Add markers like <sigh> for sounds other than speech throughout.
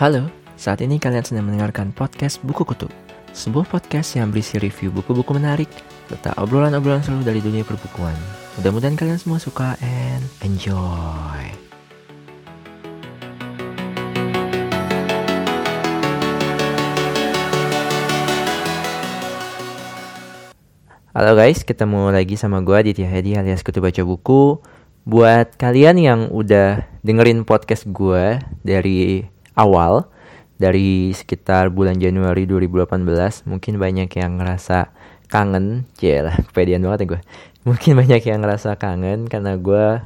Halo, saat ini kalian sedang mendengarkan podcast Buku Kutu Sebuah podcast yang berisi review buku-buku menarik Serta obrolan-obrolan seru dari dunia perbukuan. Mudah-mudahan kalian semua suka and enjoy. Halo guys, ketemu lagi sama gue Ditya Hedi alias Kutu Baca Buku Buat kalian yang udah dengerin podcast gue dari awal dari sekitar bulan Januari 2018 mungkin banyak yang ngerasa kangen. Lah kepedean banget ya gue mungkin banyak yang ngerasa kangen karena gue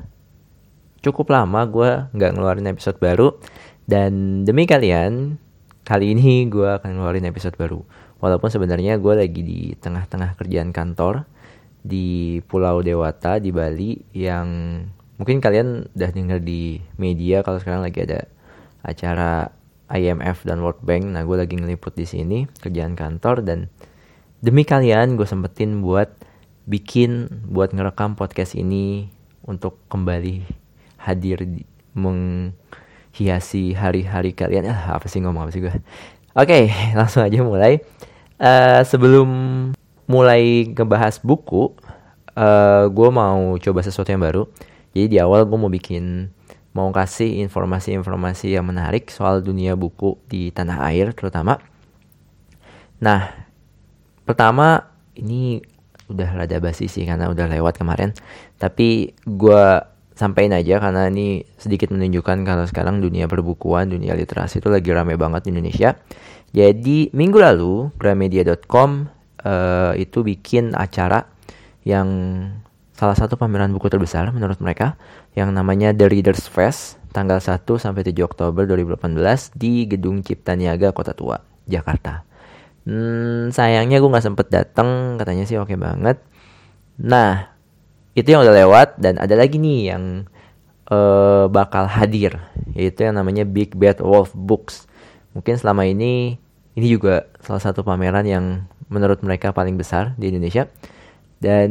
cukup lama gue nggak ngeluarin episode baru. Dan demi kalian kali ini gue akan ngeluarin episode baru. Walaupun sebenarnya gue lagi di tengah-tengah kerjaan kantor di Pulau Dewata di Bali yang mungkin kalian udah denger di media kalau sekarang lagi ada acara IMF dan World Bank. Nah, gue lagi ngeliput di sini kerjaan kantor dan demi kalian gue sempetin buat bikin buat ngerekam podcast ini untuk kembali hadir di, menghiasi hari-hari kalian. Ah, apa sih ngomong apa sih gue? Oke, okay, <laughs> langsung aja mulai. Uh, sebelum mulai ngebahas buku, uh, gue mau coba sesuatu yang baru. Jadi di awal gue mau bikin mau kasih informasi-informasi yang menarik soal dunia buku di tanah air terutama. Nah, pertama ini udah rada basi sih karena udah lewat kemarin. Tapi gue sampaikan aja karena ini sedikit menunjukkan kalau sekarang dunia perbukuan, dunia literasi itu lagi rame banget di Indonesia. Jadi minggu lalu Gramedia.com uh, itu bikin acara yang salah satu pameran buku terbesar menurut mereka yang namanya The Readers Fest tanggal 1 sampai 7 Oktober 2018 di Gedung Cipta Niaga Kota Tua, Jakarta. Hmm, sayangnya gue nggak sempet datang, katanya sih oke banget. Nah, itu yang udah lewat dan ada lagi nih yang uh, bakal hadir, yaitu yang namanya Big Bad Wolf Books. Mungkin selama ini ini juga salah satu pameran yang menurut mereka paling besar di Indonesia dan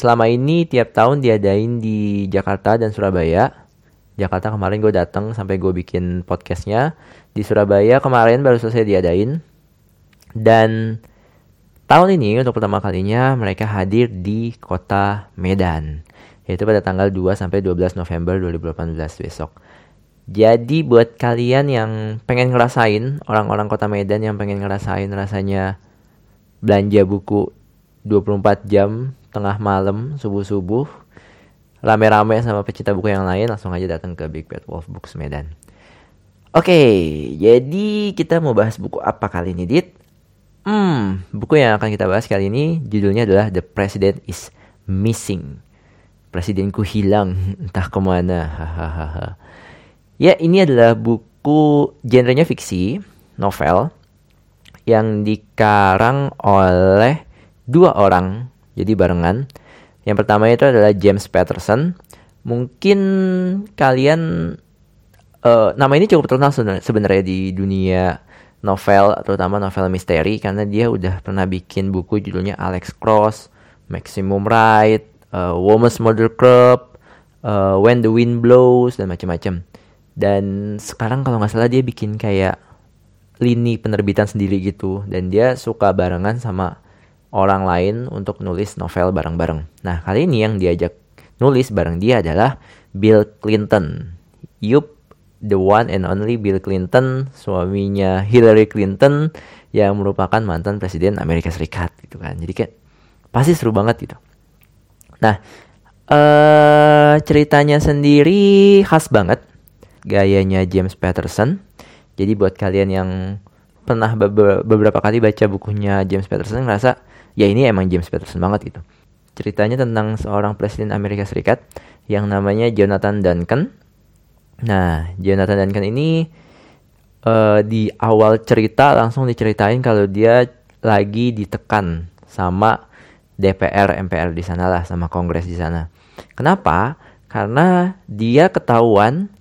selama ini tiap tahun diadain di Jakarta dan Surabaya. Jakarta kemarin gue datang sampai gue bikin podcastnya. Di Surabaya kemarin baru selesai diadain. Dan tahun ini untuk pertama kalinya mereka hadir di kota Medan. Yaitu pada tanggal 2 sampai 12 November 2018 besok. Jadi buat kalian yang pengen ngerasain, orang-orang kota Medan yang pengen ngerasain rasanya belanja buku 24 jam tengah malam subuh-subuh rame-rame sama pecinta buku yang lain langsung aja datang ke Big Bad Wolf Books Medan. Oke, jadi kita mau bahas buku apa kali ini, Dit? Hmm, buku yang akan kita bahas kali ini judulnya adalah The President is Missing. Presidenku hilang, <laughs> entah ke mana. Ya, ini adalah buku genrenya fiksi, novel, yang dikarang oleh dua orang jadi barengan. Yang pertama itu adalah James Patterson. Mungkin kalian uh, nama ini cukup terkenal sebenarnya di dunia novel, terutama novel misteri karena dia udah pernah bikin buku judulnya Alex Cross, Maximum Ride, uh, Woman's Mother Club, uh, When the Wind Blows dan macam-macam. Dan sekarang kalau nggak salah dia bikin kayak lini penerbitan sendiri gitu dan dia suka barengan sama orang lain untuk nulis novel bareng-bareng. Nah, kali ini yang diajak nulis bareng dia adalah Bill Clinton. Yup, the one and only Bill Clinton, suaminya Hillary Clinton yang merupakan mantan presiden Amerika Serikat gitu kan. Jadi kayak pasti seru banget gitu. Nah, uh, ceritanya sendiri khas banget. Gayanya James Patterson. Jadi buat kalian yang pernah beberapa kali baca bukunya James Patterson ngerasa ya ini emang James Patterson banget gitu. Ceritanya tentang seorang presiden Amerika Serikat yang namanya Jonathan Duncan. Nah, Jonathan Duncan ini uh, di awal cerita langsung diceritain kalau dia lagi ditekan sama DPR MPR di sana lah sama Kongres di sana. Kenapa? Karena dia ketahuan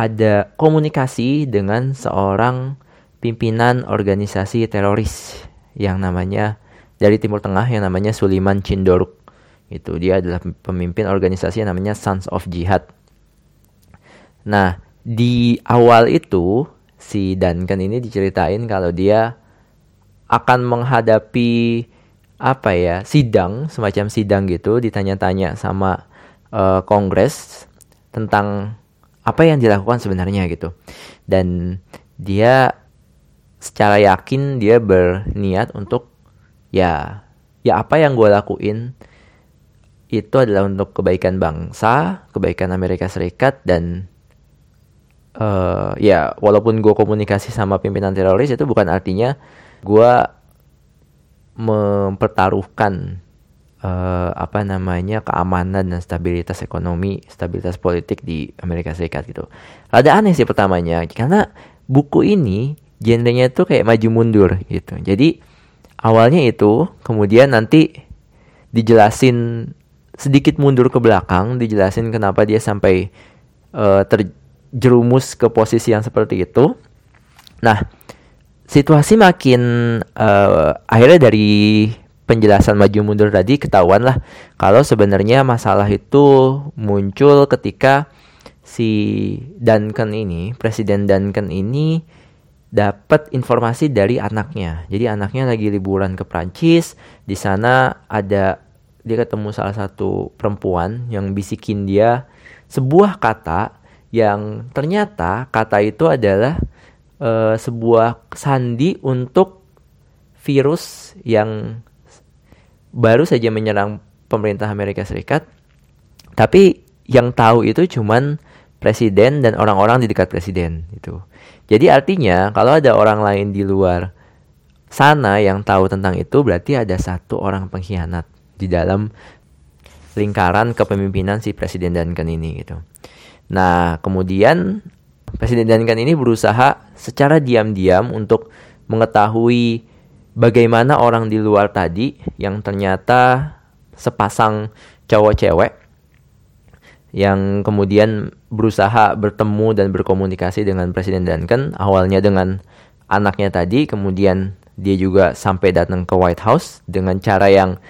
ada komunikasi dengan seorang pimpinan organisasi teroris yang namanya dari Timur Tengah yang namanya Suliman Cindoruk. Itu dia adalah pemimpin organisasi yang namanya Sons of Jihad. Nah, di awal itu si Duncan ini diceritain kalau dia akan menghadapi apa ya sidang semacam sidang gitu ditanya-tanya sama uh, Kongres tentang apa yang dilakukan sebenarnya gitu. Dan dia secara yakin dia berniat untuk ya ya apa yang gue lakuin itu adalah untuk kebaikan bangsa kebaikan Amerika Serikat dan uh, ya walaupun gue komunikasi sama pimpinan teroris itu bukan artinya gue mempertaruhkan uh, apa namanya keamanan dan stabilitas ekonomi, stabilitas politik di Amerika Serikat gitu. Ada aneh sih pertamanya karena buku ini genrenya tuh kayak maju mundur gitu. Jadi awalnya itu kemudian nanti dijelasin sedikit mundur ke belakang, dijelasin kenapa dia sampai uh, terjerumus ke posisi yang seperti itu. Nah, situasi makin uh, akhirnya dari penjelasan maju mundur tadi ketahuan lah kalau sebenarnya masalah itu muncul ketika si Duncan ini, Presiden Duncan ini dapat informasi dari anaknya. Jadi anaknya lagi liburan ke Prancis, di sana ada dia ketemu salah satu perempuan yang bisikin dia sebuah kata yang ternyata kata itu adalah uh, sebuah sandi untuk virus yang baru saja menyerang pemerintah Amerika Serikat. Tapi yang tahu itu cuman presiden dan orang-orang di dekat presiden itu. Jadi artinya kalau ada orang lain di luar sana yang tahu tentang itu berarti ada satu orang pengkhianat di dalam lingkaran kepemimpinan si presiden Duncan ini gitu. Nah, kemudian Presiden Duncan ini berusaha secara diam-diam untuk mengetahui bagaimana orang di luar tadi yang ternyata sepasang cowok cewek yang kemudian berusaha bertemu dan berkomunikasi dengan Presiden Duncan awalnya dengan anaknya tadi kemudian dia juga sampai datang ke White House dengan cara yang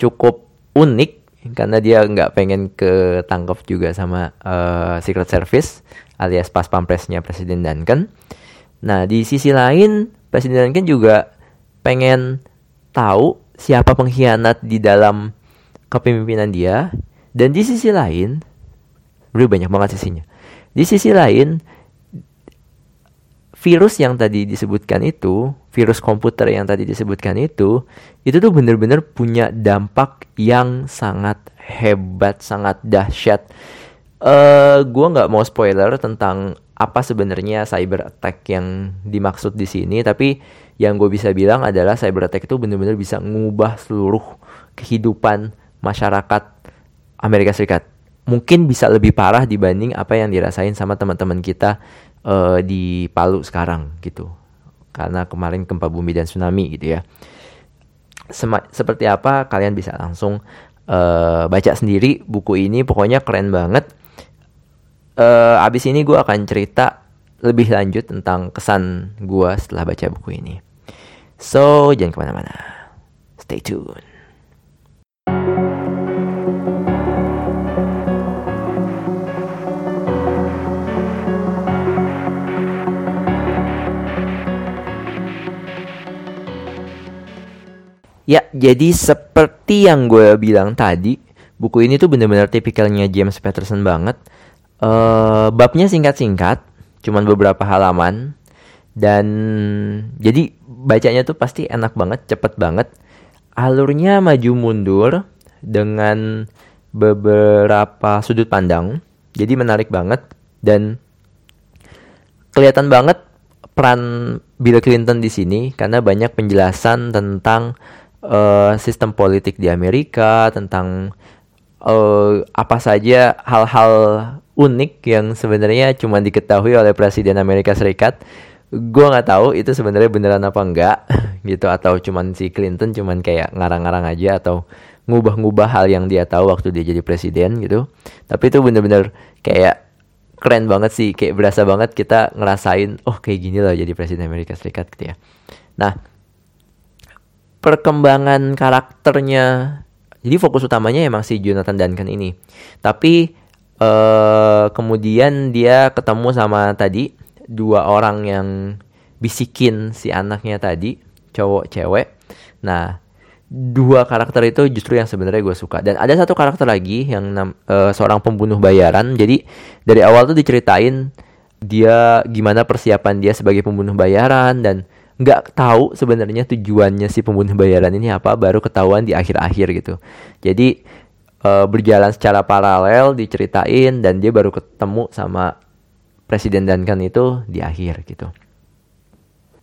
cukup unik karena dia nggak pengen ketangkep juga sama uh, Secret Service alias pas pampresnya Presiden Duncan. Nah, di sisi lain Presiden Duncan juga pengen tahu siapa pengkhianat di dalam kepemimpinan dia dan di sisi lain udah banyak banget sisinya. Di sisi lain virus yang tadi disebutkan itu, virus komputer yang tadi disebutkan itu, itu tuh bener-bener punya dampak yang sangat hebat, sangat dahsyat uh, eh, gue nggak mau spoiler tentang apa sebenarnya cyber attack yang dimaksud di sini tapi yang gue bisa bilang adalah cyber attack itu benar-benar bisa mengubah seluruh kehidupan masyarakat Amerika Serikat. Mungkin bisa lebih parah dibanding apa yang dirasain sama teman-teman kita uh, di Palu sekarang gitu. Karena kemarin gempa bumi dan tsunami gitu ya. Sema seperti apa kalian bisa langsung uh, baca sendiri buku ini. Pokoknya keren banget. Uh, abis ini gue akan cerita lebih lanjut tentang kesan gue setelah baca buku ini. So, jangan ke mana-mana. Stay tune. Ya, jadi seperti yang gue bilang tadi, buku ini tuh bener-bener tipikalnya James Patterson banget Uh, babnya singkat-singkat, cuman beberapa halaman dan jadi bacanya tuh pasti enak banget, cepet banget. Alurnya maju mundur dengan beberapa sudut pandang, jadi menarik banget dan kelihatan banget peran Bill Clinton di sini karena banyak penjelasan tentang uh, sistem politik di Amerika, tentang uh, apa saja hal-hal unik yang sebenarnya cuma diketahui oleh Presiden Amerika Serikat. Gue nggak tahu itu sebenarnya beneran apa enggak <laughs> gitu atau cuman si Clinton cuman kayak ngarang-ngarang aja atau ngubah-ngubah hal yang dia tahu waktu dia jadi presiden gitu. Tapi itu bener-bener kayak keren banget sih, kayak berasa banget kita ngerasain oh kayak gini loh jadi presiden Amerika Serikat gitu ya. Nah, perkembangan karakternya jadi fokus utamanya emang si Jonathan Duncan ini. Tapi uh, kemudian dia ketemu sama tadi dua orang yang bisikin si anaknya tadi cowok cewek. Nah dua karakter itu justru yang sebenarnya gue suka. Dan ada satu karakter lagi yang uh, seorang pembunuh bayaran. Jadi dari awal tuh diceritain dia gimana persiapan dia sebagai pembunuh bayaran dan nggak tahu sebenarnya tujuannya si pembunuh bayaran ini apa baru ketahuan di akhir-akhir gitu. Jadi uh, berjalan secara paralel diceritain dan dia baru ketemu sama presiden Duncan itu di akhir gitu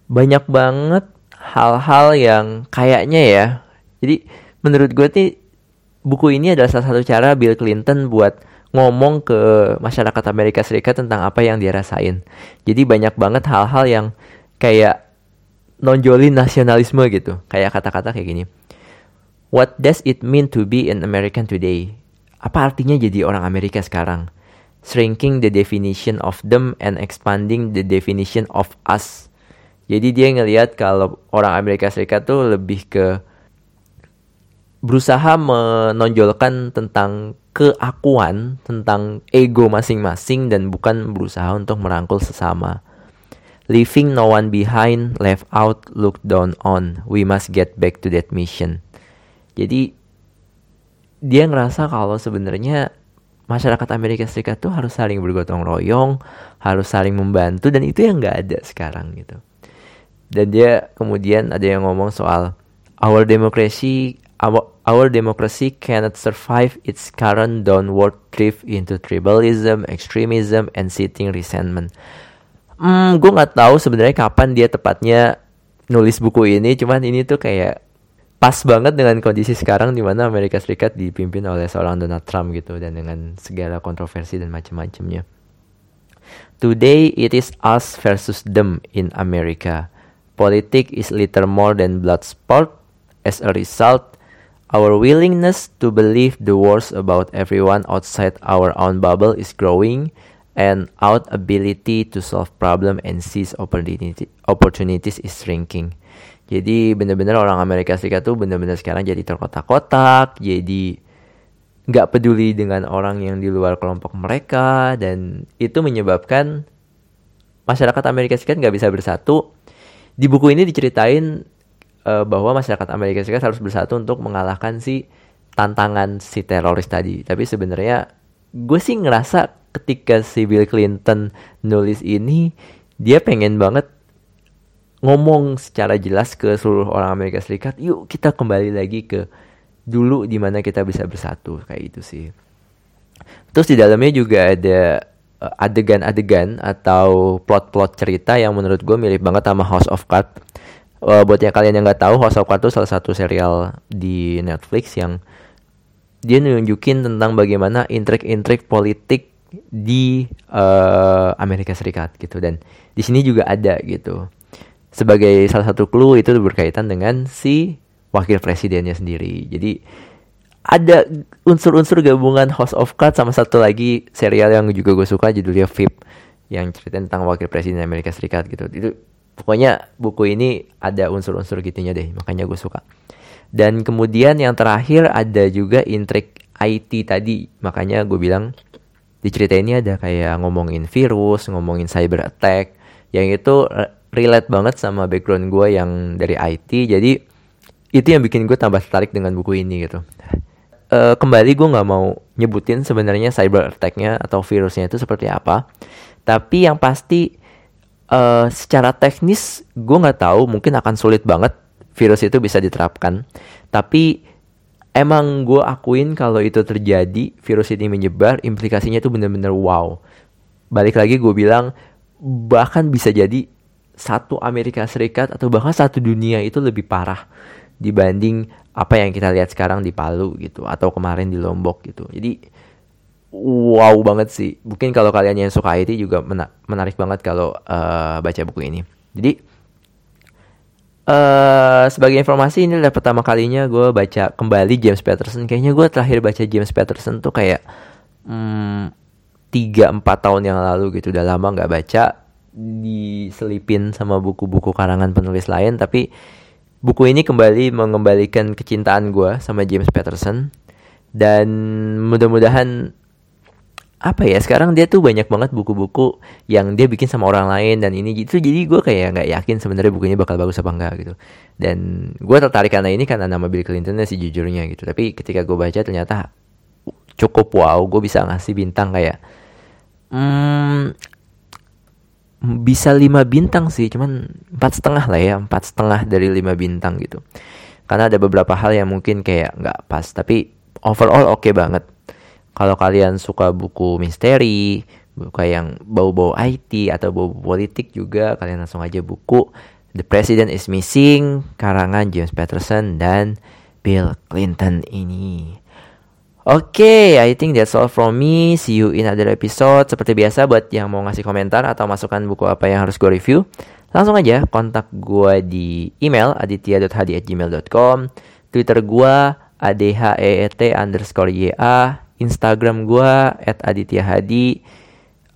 banyak banget hal-hal yang kayaknya ya jadi menurut gue nih buku ini adalah salah satu cara Bill Clinton buat ngomong ke masyarakat Amerika Serikat tentang apa yang dia rasain. Jadi banyak banget hal-hal yang kayak nonjolin nasionalisme gitu. Kayak kata-kata kayak gini. What does it mean to be an American today? Apa artinya jadi orang Amerika sekarang? Shrinking the definition of them and expanding the definition of us. Jadi dia ngelihat kalau orang Amerika Serikat tuh lebih ke berusaha menonjolkan tentang keakuan, tentang ego masing-masing dan bukan berusaha untuk merangkul sesama. Leaving no one behind, left out, looked down on. We must get back to that mission. Jadi dia ngerasa kalau sebenarnya masyarakat Amerika Serikat tuh harus saling bergotong royong, harus saling membantu dan itu yang nggak ada sekarang gitu. Dan dia kemudian ada yang ngomong soal our democracy, our, our democracy cannot survive its current downward drift into tribalism, extremism, and seething resentment hmm, gue nggak tahu sebenarnya kapan dia tepatnya nulis buku ini cuman ini tuh kayak pas banget dengan kondisi sekarang di mana Amerika Serikat dipimpin oleh seorang Donald Trump gitu dan dengan segala kontroversi dan macam-macamnya. Today it is us versus them in America. Politics is little more than blood sport. As a result, our willingness to believe the worst about everyone outside our own bubble is growing and our ability to solve problem and seize opportunity, opportunities is shrinking. Jadi benar-benar orang Amerika Serikat tuh benar-benar sekarang jadi terkotak-kotak, jadi nggak peduli dengan orang yang di luar kelompok mereka dan itu menyebabkan masyarakat Amerika Serikat nggak bisa bersatu. Di buku ini diceritain uh, bahwa masyarakat Amerika Serikat harus bersatu untuk mengalahkan si tantangan si teroris tadi. Tapi sebenarnya gue sih ngerasa ketika si Bill Clinton nulis ini dia pengen banget ngomong secara jelas ke seluruh orang Amerika Serikat yuk kita kembali lagi ke dulu di mana kita bisa bersatu kayak itu sih. Terus di dalamnya juga ada uh, adegan-adegan atau plot-plot cerita yang menurut gue mirip banget sama House of Cards. Uh, buat yang kalian yang nggak tahu House of Cards itu salah satu serial di Netflix yang dia nunjukin tentang bagaimana intrik-intrik politik di uh, Amerika Serikat gitu. Dan di sini juga ada gitu sebagai salah satu clue itu berkaitan dengan si wakil presidennya sendiri. Jadi ada unsur-unsur gabungan House of Cards sama satu lagi serial yang juga gue suka judulnya VIP yang cerita tentang wakil presiden Amerika Serikat gitu. Itu pokoknya buku ini ada unsur-unsur gitunya deh makanya gue suka. Dan kemudian yang terakhir ada juga intrik IT tadi makanya gue bilang di cerita ini ada kayak ngomongin virus, ngomongin cyber attack, yang itu relate banget sama background gue yang dari IT. Jadi itu yang bikin gue tambah tertarik dengan buku ini gitu. Uh, kembali gue nggak mau nyebutin sebenarnya cyber attacknya atau virusnya itu seperti apa. Tapi yang pasti uh, secara teknis gue nggak tahu mungkin akan sulit banget virus itu bisa diterapkan. Tapi emang gue akuin kalau itu terjadi virus ini menyebar implikasinya itu bener-bener wow balik lagi gue bilang bahkan bisa jadi satu Amerika Serikat atau bahkan satu dunia itu lebih parah dibanding apa yang kita lihat sekarang di Palu gitu atau kemarin di Lombok gitu jadi wow banget sih mungkin kalau kalian yang suka IT juga menarik banget kalau uh, baca buku ini jadi Uh, sebagai informasi ini adalah pertama kalinya gue baca kembali James Patterson. Kayaknya gue terakhir baca James Patterson tuh kayak hmm, tiga hmm, empat tahun yang lalu gitu. Udah lama nggak baca. Diselipin sama buku-buku karangan penulis lain. Tapi buku ini kembali mengembalikan kecintaan gue sama James Patterson. Dan mudah-mudahan apa ya sekarang dia tuh banyak banget buku-buku yang dia bikin sama orang lain dan ini gitu jadi gue kayak nggak yakin sebenarnya bukunya bakal bagus apa enggak gitu dan gue tertarik karena ini karena nama Bill Clinton sih jujurnya gitu tapi ketika gue baca ternyata cukup wow gue bisa ngasih bintang kayak hmm, bisa lima bintang sih cuman empat setengah lah ya empat setengah dari lima bintang gitu karena ada beberapa hal yang mungkin kayak nggak pas tapi overall oke okay banget kalau kalian suka buku misteri, buku yang bau-bau IT atau bau politik juga, kalian langsung aja buku The President is Missing karangan James Patterson dan Bill Clinton ini. Oke, okay, I think that's all from me. See you in another episode. Seperti biasa, buat yang mau ngasih komentar atau masukan buku apa yang harus gue review, langsung aja kontak gue di email aditya.hadi@gmail.com, Twitter gue adheet underscore ya, Instagram gue @adityahadi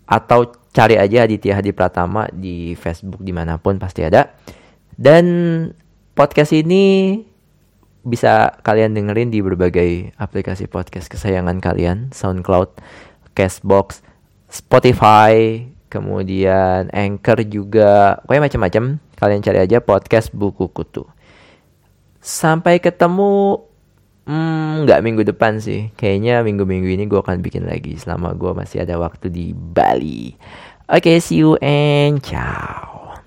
atau cari aja Aditya Hadi Pratama di Facebook di mana pun pasti ada. Dan podcast ini bisa kalian dengerin di berbagai aplikasi podcast kesayangan kalian, SoundCloud, Castbox, Spotify, kemudian Anchor juga, pokoknya macam-macam. Kalian cari aja podcast Buku Kutu. Sampai ketemu Hmm, nggak minggu depan sih. Kayaknya minggu-minggu ini gue akan bikin lagi selama gue masih ada waktu di Bali. Oke, okay, see you and ciao.